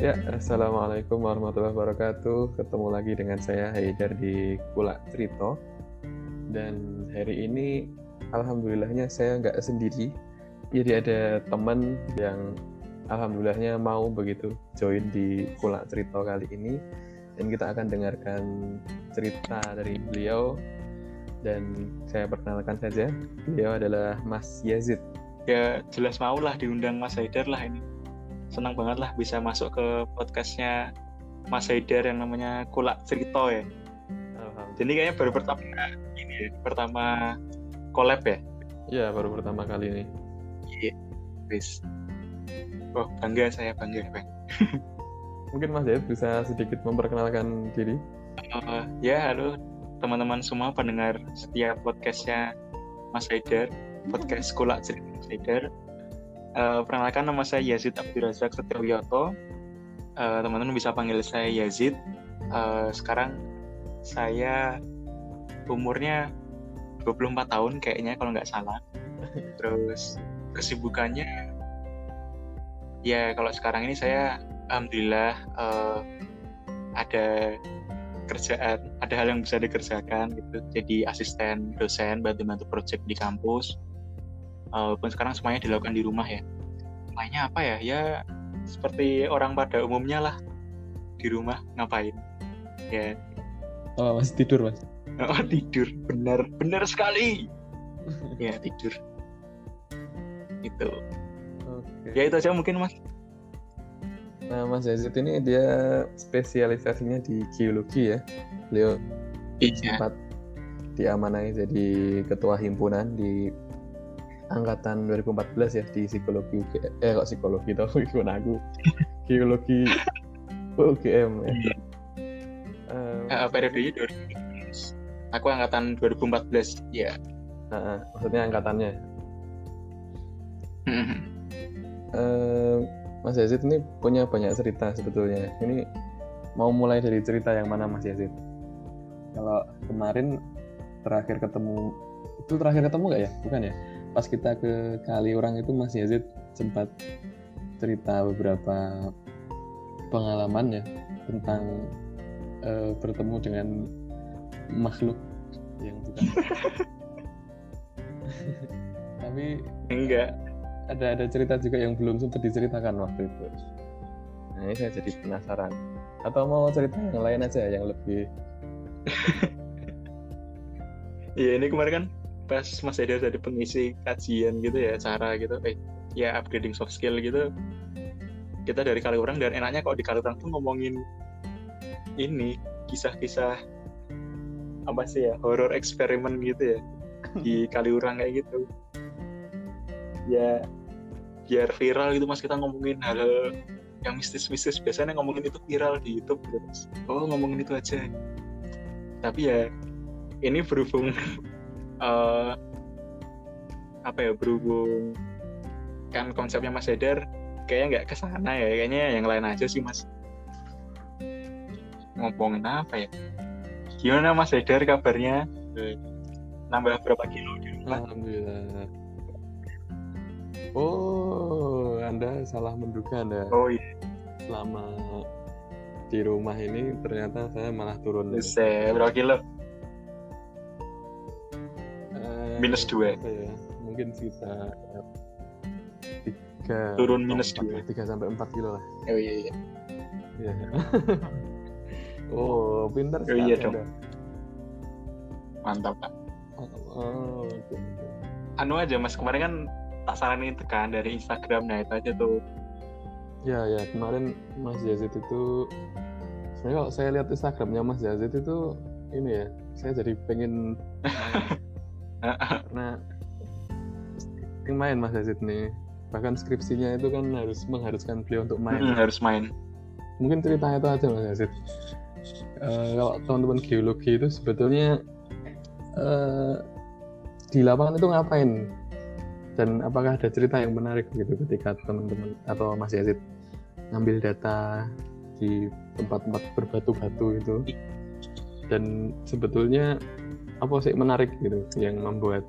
Ya, Assalamualaikum warahmatullahi wabarakatuh. Ketemu lagi dengan saya Haidar di Kulak Trito. Dan hari ini, alhamdulillahnya saya nggak sendiri. Jadi ada teman yang alhamdulillahnya mau begitu join di Kulak Trito kali ini. Dan kita akan dengarkan cerita dari beliau. Dan saya perkenalkan saja, beliau adalah Mas Yazid. Ya jelas mau lah diundang Mas Haidar lah ini senang banget lah bisa masuk ke podcastnya Mas Haidar yang namanya Kulak Cerita ya. Jadi kayaknya baru pertama ini ya, pertama collab ya? Iya baru pertama kali ini. Iya, bis. Oh bangga saya bangga bang. Mungkin Mas Haidar bisa sedikit memperkenalkan diri. Uh, ya halo teman-teman semua pendengar setiap podcastnya Mas Haidar, podcast Kulak Cerita Mas Haidar. Uh, perkenalkan nama saya Yazid Abdurazak Setiawiyoto. Uh, teman-teman bisa panggil saya Yazid. Uh, sekarang saya umurnya 24 tahun kayaknya kalau nggak salah. Terus kesibukannya ya kalau sekarang ini saya alhamdulillah uh, ada kerjaan, ada hal yang bisa dikerjakan gitu. Jadi asisten dosen bantu-bantu project di kampus walaupun sekarang semuanya dilakukan di rumah ya. Lainnya apa ya? Ya seperti orang pada umumnya lah. Di rumah ngapain? Ya. Oh masih tidur mas? Oh tidur. Benar benar sekali. Ya tidur. Itu okay. ya itu aja mungkin mas. Nah mas Yazid ini dia spesialisasinya di geologi ya. Beliau iya. sempat diamanai jadi ketua himpunan di angkatan 2014 ya di psikologi eh kok psikologi tau? Ikut aku. Geologi UGM ya. Uh, periodenya 2014 aku angkatan 2014 ya uh, maksudnya angkatannya. Uh, Mas Yazid ini punya banyak cerita sebetulnya. Ini mau mulai dari cerita yang mana Mas Yazid? Kalau kemarin terakhir ketemu itu terakhir ketemu nggak ya? Bukan ya pas kita ke kali orang itu Mas Yazid sempat cerita beberapa pengalaman ya tentang uh, bertemu dengan makhluk yang bukan. Tapi enggak. ada ada cerita juga yang belum sempat diceritakan waktu itu. Nah ini saya jadi penasaran. Atau mau cerita yang lain aja yang lebih iya ini kemarin kan pas Mas Eda jadi pengisi kajian gitu ya cara gitu eh ya upgrading soft skill gitu. Kita dari kali orang dan enaknya kok di kali orang tuh ngomongin ini kisah-kisah apa sih ya horror eksperimen gitu ya di kali orang kayak gitu. Ya biar viral gitu mas kita ngomongin hal, -hal yang mistis-mistis. Biasanya ngomongin itu viral di YouTube gitu mas. Oh ngomongin itu aja. Tapi ya ini berhubung uh, apa ya berhubung kan konsepnya Mas Eder kayaknya nggak ke sana ya kayaknya yang lain aja sih Mas. Ngomongin apa ya? Gimana Mas Eder kabarnya? Nambah berapa kilo di rumah? Alhamdulillah. Oh Anda salah menduga Anda. Oh iya. Selama di rumah ini ternyata saya malah turun. Bisa, berapa kilo? Minus dua. Ya, mungkin sekitar tiga turun minus dua. tiga sampai empat kilo lah. Oh iya iya. Iya. Oh pintar oh iya dong. Mantap pak. Oh, okay. anu aja mas kemarin kan tak saranin tekan dari Instagram nah itu aja tuh. Ya ya kemarin Mas Yazid itu sebenarnya kalau saya lihat Instagramnya Mas Yazid itu ini ya saya jadi pengen karena yang main Mas Yazid nih. Bahkan skripsinya itu kan harus mengharuskan beliau untuk main. Hmm, harus main. Mungkin ceritanya itu aja Mas Yazid uh, kalau teman-teman geologi itu sebetulnya uh, di lapangan itu ngapain? Dan apakah ada cerita yang menarik gitu ketika teman-teman atau Mas Yazid ngambil data di tempat-tempat berbatu-batu itu? Dan sebetulnya apa sih menarik gitu yang membuat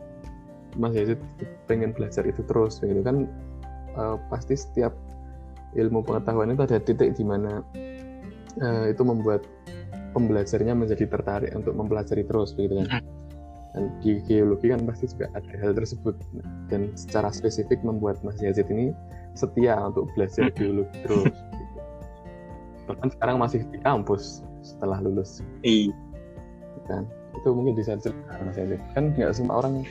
Mas Yazid pengen belajar itu terus gitu kan uh, pasti setiap ilmu pengetahuan itu ada titik di mana uh, itu membuat pembelajarnya menjadi tertarik untuk mempelajari terus begitu kan. Dan di geologi kan pasti juga ada hal tersebut. Dan secara spesifik membuat Mas Yazid ini setia untuk belajar geologi terus gitu. bahkan sekarang masih di kampus setelah lulus. Iya. Kan itu mungkin bisa cerita Mas Yazid kan nggak semua orang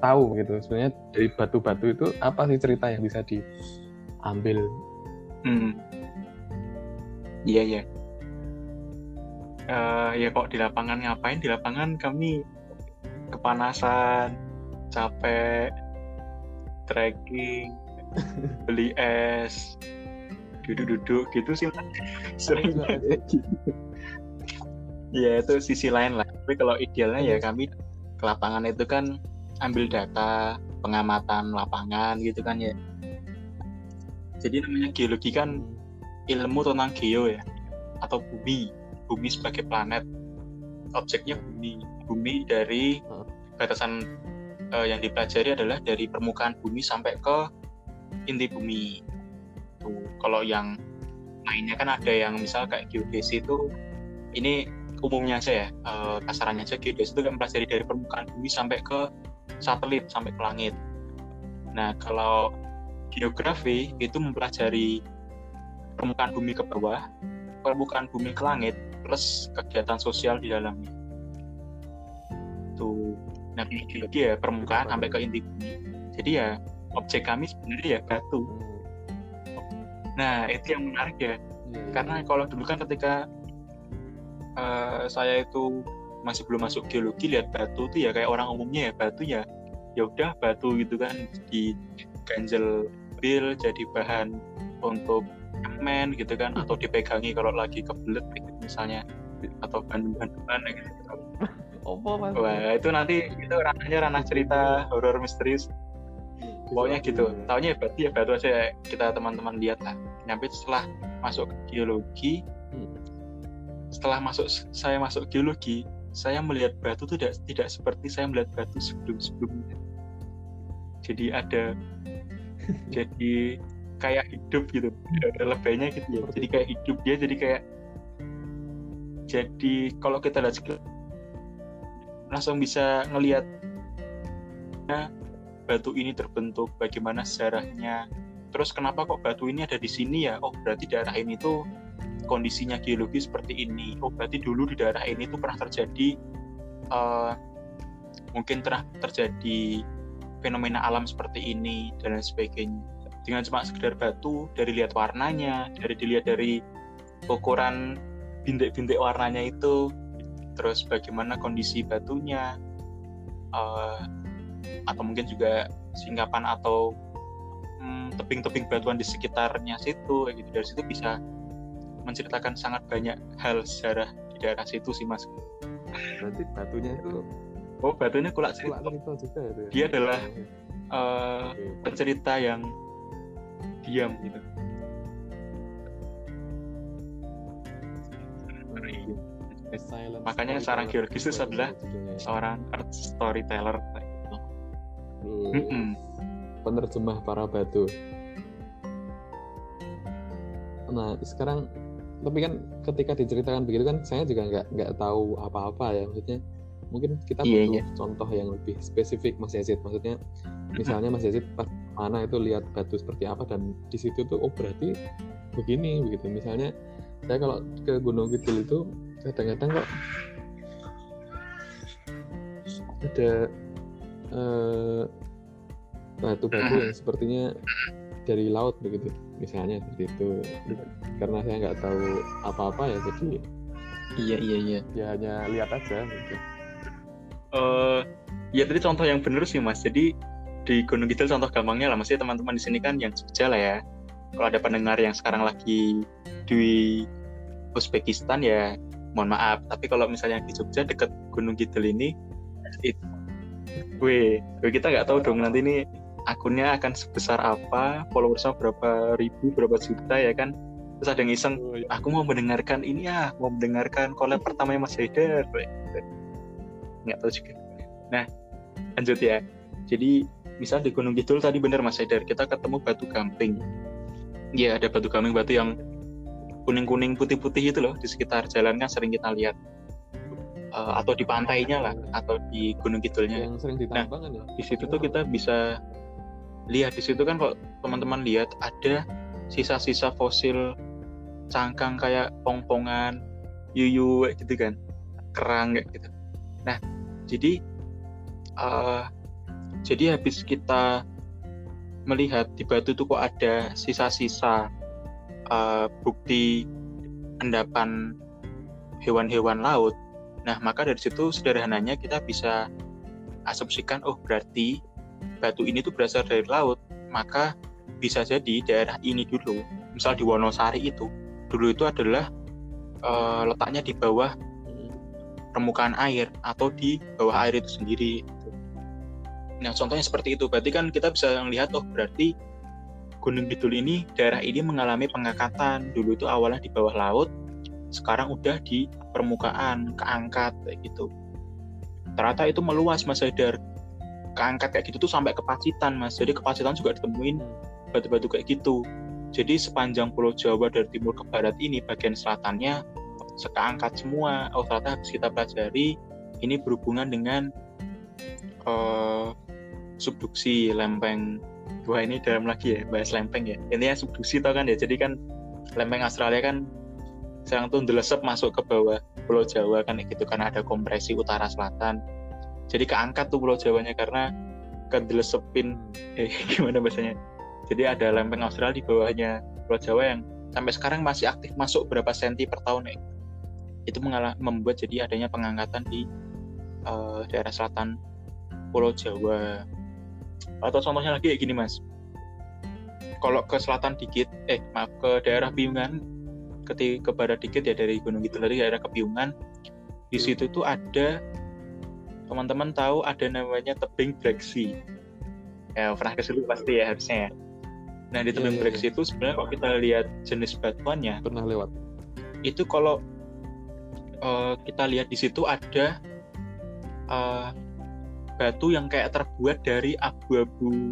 tahu gitu. Sebenarnya dari batu-batu itu apa sih cerita yang bisa diambil? Hmm. iya iya. Uh, ya kok di lapangan ngapain? Di lapangan kami kepanasan capek trekking beli es duduk-duduk gitu sih sering ya itu sisi lain lah. Tapi kalau idealnya ya kami ke lapangan itu kan ambil data pengamatan lapangan gitu kan ya. Jadi namanya geologi kan ilmu tentang geo ya atau bumi. Bumi sebagai planet. Objeknya bumi. Bumi dari batasan uh, yang dipelajari adalah dari permukaan bumi sampai ke inti bumi. Tuh, kalau yang lainnya kan ada yang misal kayak geodesi itu ini umumnya aja ya uh, kasarannya aja geodesi itu kan mempelajari dari permukaan bumi sampai ke satelit sampai ke langit. Nah kalau geografi itu mempelajari permukaan bumi ke bawah, permukaan bumi ke langit, plus kegiatan sosial di dalamnya. Gitu nah geologi ya permukaan sampai ke inti bumi. Jadi ya objek kami sebenarnya ya batu. Nah itu yang menarik ya. Hmm. karena kalau dulu kan ketika uh, saya itu masih belum masuk geologi lihat batu tuh ya kayak orang umumnya ya batu ya ya udah batu gitu kan di ganjel bil jadi bahan untuk semen gitu kan atau dipegangi kalau lagi kebelet gitu misalnya atau bandung-bandungan gitu Opo mas? Wah itu nanti itu ranahnya ranah cerita horor misterius. Pokoknya gitu. Tahunya ya berarti ya baru aja kita teman-teman lihat lah. Nyampe setelah masuk ke geologi, hmm. Setelah masuk saya masuk geologi, saya melihat batu itu tidak tidak seperti saya melihat batu sebelum-sebelumnya. Jadi ada jadi kayak hidup gitu. Ada lebaynya gitu ya. Jadi kayak hidup dia jadi kayak jadi kalau kita lihat langsung bisa ngelihat batu ini terbentuk, bagaimana sejarahnya. Terus kenapa kok batu ini ada di sini ya? Oh berarti daerah ini tuh kondisinya geologi seperti ini. Oh berarti dulu di daerah ini tuh pernah terjadi uh, mungkin pernah terjadi fenomena alam seperti ini dan lain sebagainya. Dengan cuma sekedar batu, dari lihat warnanya, dari dilihat dari ukuran bintik-bintik warnanya itu, terus bagaimana kondisi batunya uh, atau mungkin juga singkapan atau hmm, tebing-tebing batuan di sekitarnya situ gitu dari situ bisa menceritakan sangat banyak hal sejarah di daerah situ sih mas. Berarti batunya itu oh batunya kulak cerita, kulak juga ya, dia adalah uh, eh, okay. pencerita yang diam gitu. Silent makanya seorang itu adalah seorang art storyteller. Gitu. Hmm. penerjemah para batu. Nah sekarang tapi kan ketika diceritakan begitu kan saya juga nggak nggak tahu apa-apa ya maksudnya. Mungkin kita yeah, butuh yeah. contoh yang lebih spesifik Mas Yazid. Maksudnya misalnya Mas Yazid pas mana itu lihat batu seperti apa dan di situ tuh oh berarti begini begitu. Misalnya saya kalau ke Gunung Kidul itu kadang-kadang kok ada uh, batu-batu yang sepertinya dari laut begitu misalnya seperti itu. Karena saya nggak tahu apa-apa ya jadi iya iya iya. ya hanya lihat aja gitu. Uh, ya tadi contoh yang benar sih mas. Jadi di Gunung Kidul contoh gampangnya lah. Maksudnya teman-teman di sini kan yang Jogja lah ya. Kalau ada pendengar yang sekarang lagi di Uzbekistan ya mohon maaf. Tapi kalau misalnya di Jogja deket Gunung Kidul ini itu gue kita nggak tahu dong nanti ini akunnya akan sebesar apa followersnya berapa ribu berapa juta ya kan? Terus ada yang iseng oh, iya. aku mau mendengarkan ini ya mau mendengarkan collab pertamanya Mas Haider nggak tahu juga. Nah lanjut ya. Jadi misal di Gunung Kidul tadi bener Mas Haider kita ketemu batu gamping. Iya ada batu gaming batu yang kuning-kuning putih-putih itu loh di sekitar jalan kan sering kita lihat. Uh, atau di pantainya lah atau di gunung kidulnya. Yang sering ditambang kan ya? di situ tuh kita bisa lihat di situ kan kalau teman-teman lihat ada sisa-sisa fosil cangkang kayak pongpongan yuyu gitu kan. Kerang kayak gitu. Nah jadi uh, jadi habis kita melihat di batu itu kok ada sisa-sisa uh, bukti endapan hewan-hewan laut. Nah maka dari situ sederhananya kita bisa asumsikan oh berarti batu ini tuh berasal dari laut maka bisa jadi daerah ini dulu misal di Wonosari itu dulu itu adalah uh, letaknya di bawah permukaan air atau di bawah air itu sendiri. Nah, contohnya seperti itu. Berarti kan kita bisa melihat, oh berarti Gunung Kidul ini, daerah ini mengalami pengangkatan. Dulu itu awalnya di bawah laut, sekarang udah di permukaan, keangkat kayak gitu. Ternyata itu meluas, Mas Haidar. Keangkat kayak gitu tuh sampai ke Pacitan, Mas. Jadi ke Pacitan juga ditemuin batu-batu kayak gitu. Jadi sepanjang Pulau Jawa dari timur ke barat ini, bagian selatannya sekeangkat semua. Oh ternyata harus kita pelajari ini berhubungan dengan uh, subduksi lempeng. Wah ini dalam lagi ya bahas lempeng ya. Intinya subduksi tau kan ya. Jadi kan lempeng Australia kan sekarang tuh ndelesep masuk ke bawah Pulau Jawa kan gitu karena ada kompresi utara selatan. Jadi keangkat tuh Pulau Jawanya karena kedelesepin eh, gimana bahasanya jadi ada lempeng Australia di bawahnya Pulau Jawa yang sampai sekarang masih aktif masuk berapa senti per tahun ya. Itu mengalah, membuat jadi adanya pengangkatan di uh, daerah selatan Pulau Jawa. Atau contohnya lagi kayak gini mas. Kalau ke selatan dikit, eh maaf ke daerah Piungan, ke, ke barat dikit ya dari Gunung Kidul dari daerah Kepiungan, di situ tuh ada teman-teman tahu ada namanya tebing breksi. Ya pernah ke situ pasti ya harusnya ya Nah di tebing yeah, yeah, yeah. itu sebenarnya kalau kita lihat jenis batuannya pernah lewat. Itu kalau uh, kita lihat di situ ada uh, batu yang kayak terbuat dari abu-abu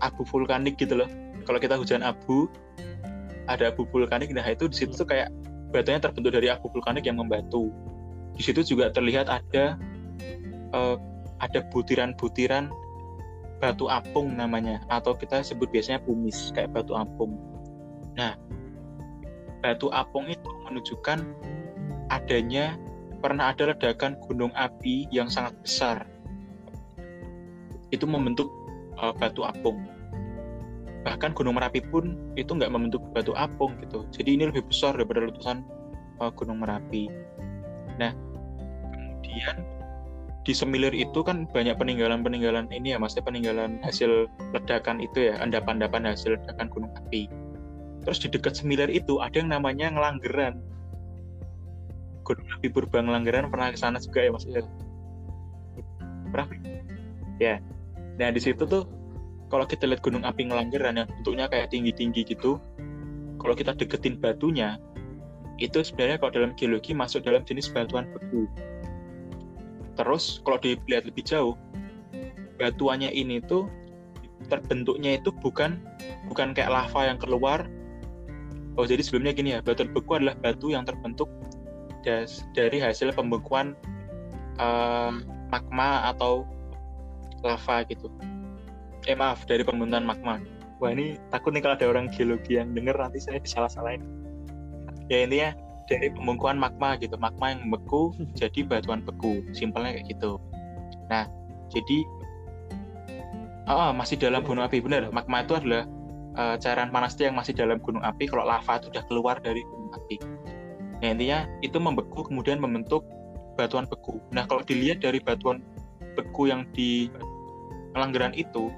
abu vulkanik gitu loh. Kalau kita hujan abu ada abu vulkanik, nah itu di situ tuh kayak batunya terbentuk dari abu vulkanik yang membatu. Di situ juga terlihat ada uh, ada butiran-butiran batu apung namanya atau kita sebut biasanya pumis kayak batu apung. Nah, batu apung itu menunjukkan adanya pernah ada ledakan gunung api yang sangat besar. Itu membentuk uh, batu apung. Bahkan Gunung Merapi pun itu nggak membentuk batu apung gitu. Jadi ini lebih besar daripada letusan uh, Gunung Merapi. Nah, kemudian di Semilir itu kan banyak peninggalan-peninggalan ini ya, maksudnya peninggalan hasil ledakan itu ya, endapan-endapan hasil ledakan gunung api. Terus di dekat Semilir itu ada yang namanya Ngelanggeran. Gunung api purba Ngelanggeran pernah ke sana juga ya Mas Ya. Pernah? Ya. Nah di situ tuh kalau kita lihat gunung api Ngelanggeran yang bentuknya kayak tinggi-tinggi gitu, kalau kita deketin batunya, itu sebenarnya kalau dalam geologi masuk dalam jenis batuan beku Terus kalau dilihat lebih jauh, batuannya ini tuh terbentuknya itu bukan bukan kayak lava yang keluar. Oh jadi sebelumnya gini ya, batu beku adalah batu yang terbentuk dari hasil pembekuan um, magma atau lava gitu. Eh maaf dari pembentukan magma. Wah ini takut nih kalau ada orang geologi yang denger nanti saya disalah-salahin. Ya intinya dari pembekuan magma gitu. Magma yang membeku jadi batuan beku. Simpelnya kayak gitu. Nah jadi oh, masih dalam gunung api. Benar magma itu adalah uh, cairan panas yang masih dalam gunung api kalau lava itu sudah keluar dari gunung api. Nah intinya itu membeku kemudian membentuk batuan beku. Nah kalau dilihat dari batuan beku yang di Langgeran itu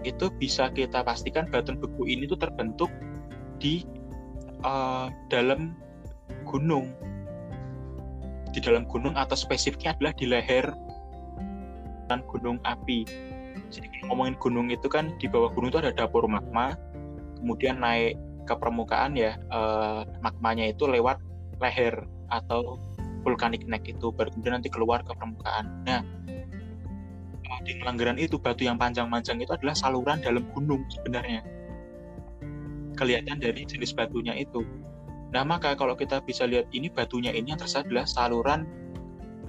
itu bisa kita pastikan batuan beku ini tuh terbentuk di uh, dalam gunung di dalam gunung atau spesifiknya adalah di leher dan gunung api. Jadi ngomongin gunung itu kan di bawah gunung itu ada dapur magma, kemudian naik ke permukaan ya eh, magmanya itu lewat leher atau vulkanik neck itu baru kemudian nanti keluar ke permukaan. Nah di Melanggaran itu batu yang panjang-panjang itu adalah saluran dalam gunung sebenarnya. kelihatan dari jenis batunya itu. Nah, maka kalau kita bisa lihat ini batunya ini yang tersisa adalah saluran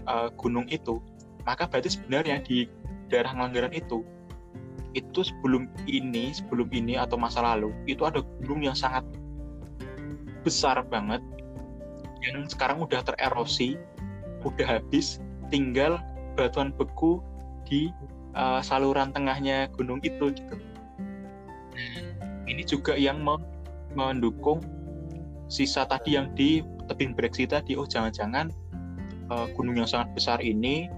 uh, gunung itu, maka berarti sebenarnya di daerah Ngelanggaran itu itu sebelum ini, sebelum ini atau masa lalu itu ada gunung yang sangat besar banget yang sekarang udah tererosi, udah habis, tinggal batuan beku di uh, saluran tengahnya gunung itu gitu. Ini juga yang mendukung sisa tadi yang di tebing breksi tadi oh jangan-jangan uh, gunung yang sangat besar ini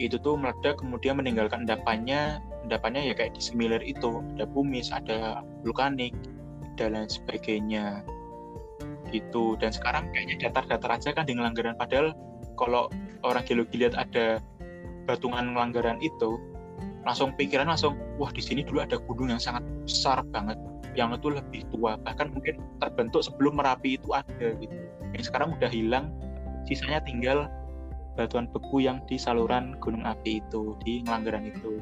itu tuh meledak kemudian meninggalkan endapannya endapannya ya kayak di similar itu ada bumis ada vulkanik dan lain sebagainya. Gitu. Dan sekarang kayaknya datar-datar aja kan di Ngelanggaran padahal kalau orang geologi lihat ada batungan Ngelanggaran itu langsung pikiran langsung wah di sini dulu ada gunung yang sangat besar banget yang itu lebih tua. Bahkan mungkin terbentuk sebelum merapi itu ada gitu. Yang sekarang udah hilang sisanya tinggal batuan beku yang di saluran gunung api itu di Ngelanggeran itu.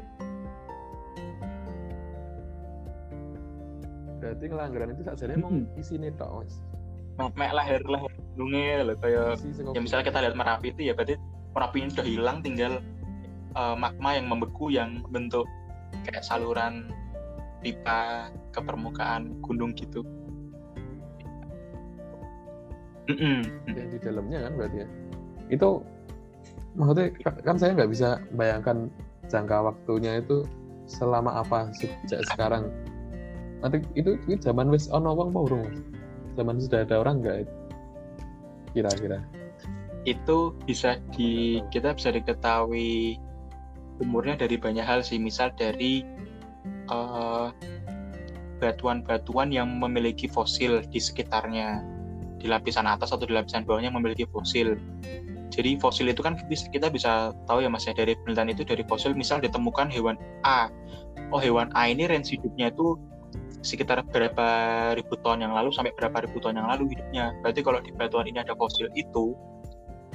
Berarti Ngelanggeran itu saja mau isi nih tok mas? Mek lahir lahir gunungnya loh kayak ya misalnya kita lihat merapi itu ya berarti merapi ini udah hilang tinggal uh, magma yang membeku yang bentuk kayak saluran pipa ke permukaan gunung gitu. Yang di dalamnya kan berarti ya. Itu maksudnya kan saya nggak bisa bayangkan jangka waktunya itu selama apa sejak sekarang. Nanti itu, itu zaman wis ono wong mau Zaman sudah ada orang nggak itu? Kira-kira. Itu bisa di kita bisa diketahui umurnya dari banyak hal sih. Misal dari eh, batuan-batuan yang memiliki fosil di sekitarnya di lapisan atas atau di lapisan bawahnya memiliki fosil. Jadi fosil itu kan kita bisa tahu ya mas ya dari penelitian itu dari fosil misal ditemukan hewan A. Oh hewan A ini range hidupnya itu sekitar berapa ribu tahun yang lalu sampai berapa ribu tahun yang lalu hidupnya. Berarti kalau di batuan ini ada fosil itu,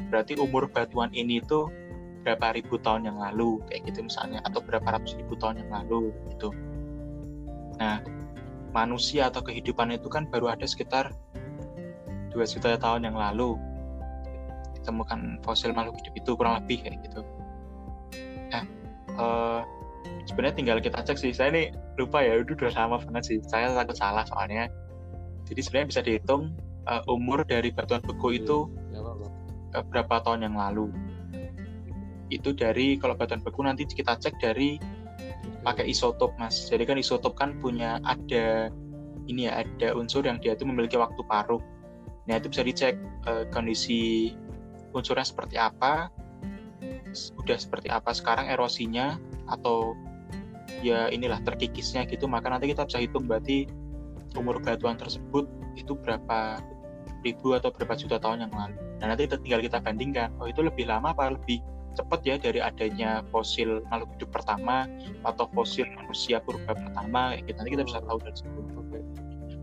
berarti umur batuan ini itu berapa ribu tahun yang lalu kayak gitu misalnya atau berapa ratus ribu tahun yang lalu gitu. Nah manusia atau kehidupan itu kan baru ada sekitar 2 juta tahun yang lalu. Ditemukan fosil makhluk hidup itu kurang lebih kayak gitu. Nah uh, sebenarnya tinggal kita cek sih. Saya ini lupa ya itu udah sama banget sih. Saya takut salah soalnya. Jadi sebenarnya bisa dihitung uh, umur dari batuan beku itu uh, berapa tahun yang lalu itu dari kalau batuan beku nanti kita cek dari pakai isotop mas. Jadi kan isotop kan punya ada ini ya ada unsur yang dia itu memiliki waktu paruh. Nah itu bisa dicek uh, kondisi unsurnya seperti apa sudah seperti apa sekarang erosinya atau ya inilah terkikisnya gitu. Maka nanti kita bisa hitung berarti umur batuan tersebut itu berapa ribu atau berapa juta tahun yang lalu. Nah nanti tinggal kita bandingkan, oh itu lebih lama apa lebih cepat ya dari adanya fosil makhluk hidup pertama atau fosil manusia purba pertama gitu nanti kita bisa tahu dari situ.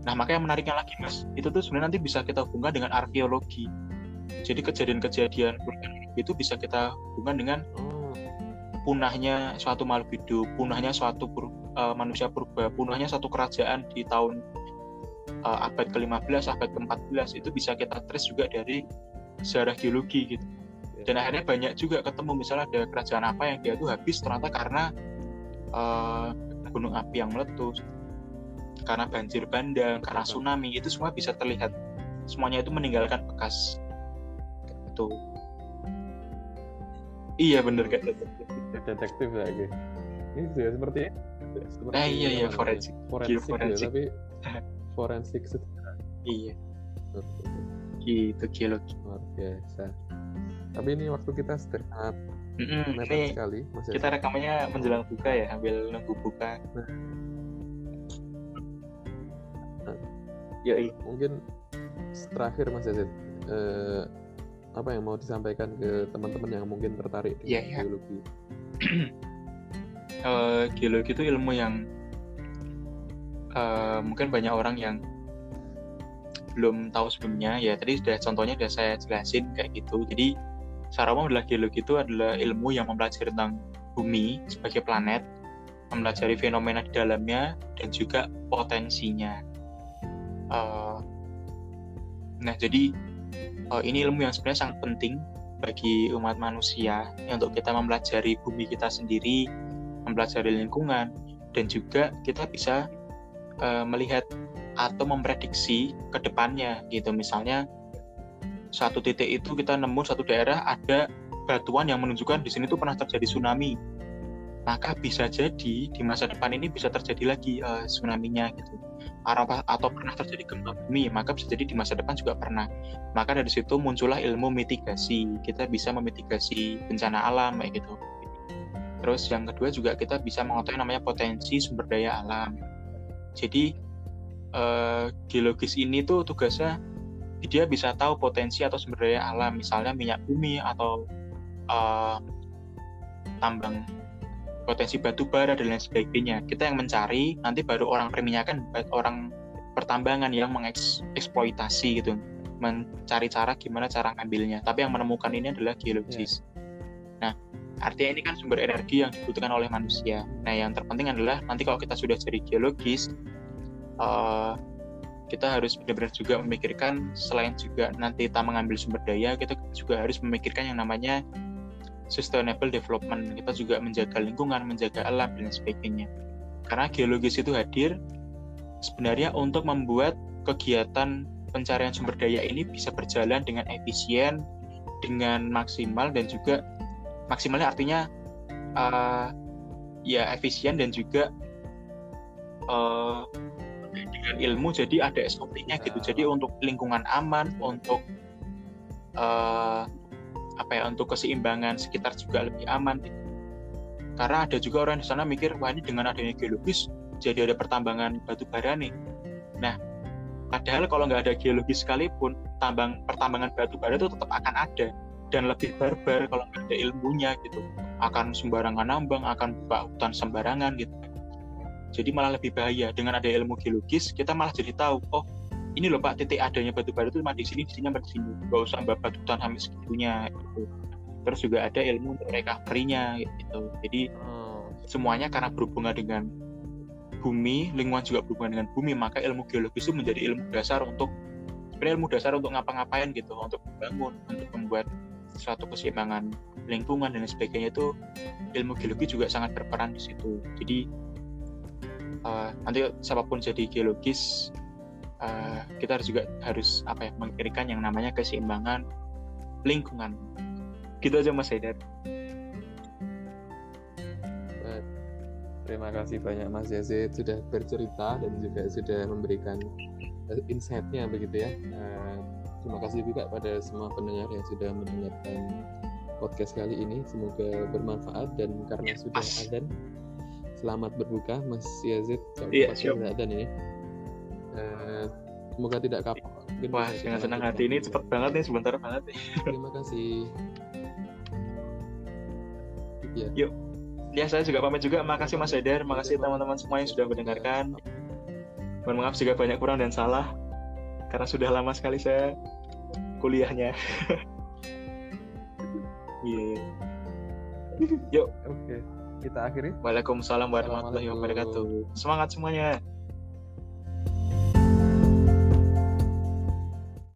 Nah makanya yang menariknya lagi mas itu tuh sebenarnya nanti bisa kita hubungkan dengan arkeologi. Jadi kejadian-kejadian itu bisa kita hubungkan dengan punahnya suatu makhluk hidup, punahnya suatu pur, uh, manusia purba, punahnya suatu kerajaan di tahun uh, abad ke-15, abad ke-14 itu bisa kita trace juga dari sejarah geologi gitu dan akhirnya banyak juga ketemu misalnya ada kerajaan apa yang dia tuh habis ternyata karena uh, gunung api yang meletus karena banjir bandang karena tsunami itu semua bisa terlihat. Semuanya itu meninggalkan bekas. Itu iya bener kayak detektif detektif lagi. Ini juga seperti seperti eh, iya iya forensik. Forensik, forensik. Ya, tapi forensik iya gitu geologi luar biasa tapi ini waktu kita sangat mm ini sekali. Mas kita rekamannya menjelang buka ya, ambil nunggu buka. Nah. Nah. Ya, mungkin terakhir Mas Yazid, eh, apa yang mau disampaikan ke teman-teman yang mungkin tertarik di yeah, yeah. geologi? uh, geologi itu ilmu yang uh, mungkin banyak orang yang belum tahu sebelumnya ya tadi sudah contohnya sudah saya jelasin kayak gitu jadi secara umum adalah geologi itu adalah ilmu yang mempelajari tentang bumi sebagai planet, mempelajari fenomena di dalamnya dan juga potensinya. Uh, nah jadi uh, ini ilmu yang sebenarnya sangat penting bagi umat manusia untuk kita mempelajari bumi kita sendiri, mempelajari lingkungan, dan juga kita bisa uh, melihat atau memprediksi ke depannya gitu. Misalnya satu titik itu kita nemu satu daerah ada batuan yang menunjukkan di sini tuh pernah terjadi tsunami. Maka bisa jadi di masa depan ini bisa terjadi lagi uh, tsunami-nya gitu. Atau pernah terjadi gempa bumi, maka bisa jadi di masa depan juga pernah. Maka dari situ muncullah ilmu mitigasi. Kita bisa memitigasi bencana alam kayak gitu. Terus yang kedua juga kita bisa mengetahui namanya potensi sumber daya alam. Jadi uh, geologis ini tuh tugasnya dia bisa tahu potensi atau sumber daya alam, misalnya minyak bumi atau uh, tambang potensi batu bara dan lain sebagainya. Kita yang mencari, nanti baru orang perminyakan, orang pertambangan yang mengeksploitasi gitu, mencari cara gimana cara ngambilnya. Tapi yang menemukan ini adalah geologis. Yeah. Nah, artinya ini kan sumber energi yang dibutuhkan oleh manusia. Nah, yang terpenting adalah nanti kalau kita sudah jadi geologis, uh, kita harus benar-benar juga memikirkan selain juga nanti kita mengambil sumber daya, kita juga harus memikirkan yang namanya sustainable development. Kita juga menjaga lingkungan, menjaga alam dan sebagainya. Karena geologis itu hadir sebenarnya untuk membuat kegiatan pencarian sumber daya ini bisa berjalan dengan efisien, dengan maksimal dan juga maksimalnya artinya uh, ya efisien dan juga uh, dengan ilmu jadi ada SOP-nya gitu. Jadi untuk lingkungan aman, untuk uh, apa ya untuk keseimbangan sekitar juga lebih aman. Gitu. karena ada juga orang di sana mikir wah ini dengan adanya geologis jadi ada pertambangan batu bara nih. Nah padahal kalau nggak ada geologis sekalipun tambang pertambangan batu bara itu tetap akan ada. Dan lebih barbar kalau nggak ada ilmunya gitu. Akan sembarangan nambang akan buka hutan sembarangan gitu jadi malah lebih bahaya. Dengan ada ilmu geologis kita malah jadi tahu oh ini loh pak titik adanya batu bara itu cuma di sini di sini di sini. Nggak usah mbak batutan sampai segitunya gitu. Terus juga ada ilmu untuk recovery-nya gitu. Jadi hmm. semuanya karena berhubungan dengan bumi lingkungan juga berhubungan dengan bumi maka ilmu geologis itu menjadi ilmu dasar untuk sebenarnya ilmu dasar untuk ngapa-ngapain gitu untuk membangun untuk membuat suatu keseimbangan lingkungan dan sebagainya itu ilmu geologi juga sangat berperan di situ. Jadi uh, nanti siapa pun jadi geologis uh, kita harus juga harus apa ya memikirkan yang namanya keseimbangan lingkungan. Gitu aja Mas Haidar. Terima kasih banyak Mas Yazid sudah bercerita dan juga sudah memberikan eh, insight-nya begitu ya. Uh, terima kasih juga pada semua pendengar yang sudah mendengarkan podcast kali ini. Semoga bermanfaat dan karena sudah ada selamat berbuka Mas Yazid. Iya, ada ini uh, semoga tidak kapok. Wah dengan senang hati ini cepet banget nih sebentar banget nih. Terima kasih. Ya. yuk. Ya saya juga pamit juga. Makasih Mas Eder. Makasih teman-teman semua yang sudah mendengarkan. Mohon maaf jika banyak kurang dan salah karena sudah lama sekali saya kuliahnya. Yeah. yuk. Oke. okay. Kita akhiri. Waalaikumsalam warahmatullahi wabarakatuh. Semangat semuanya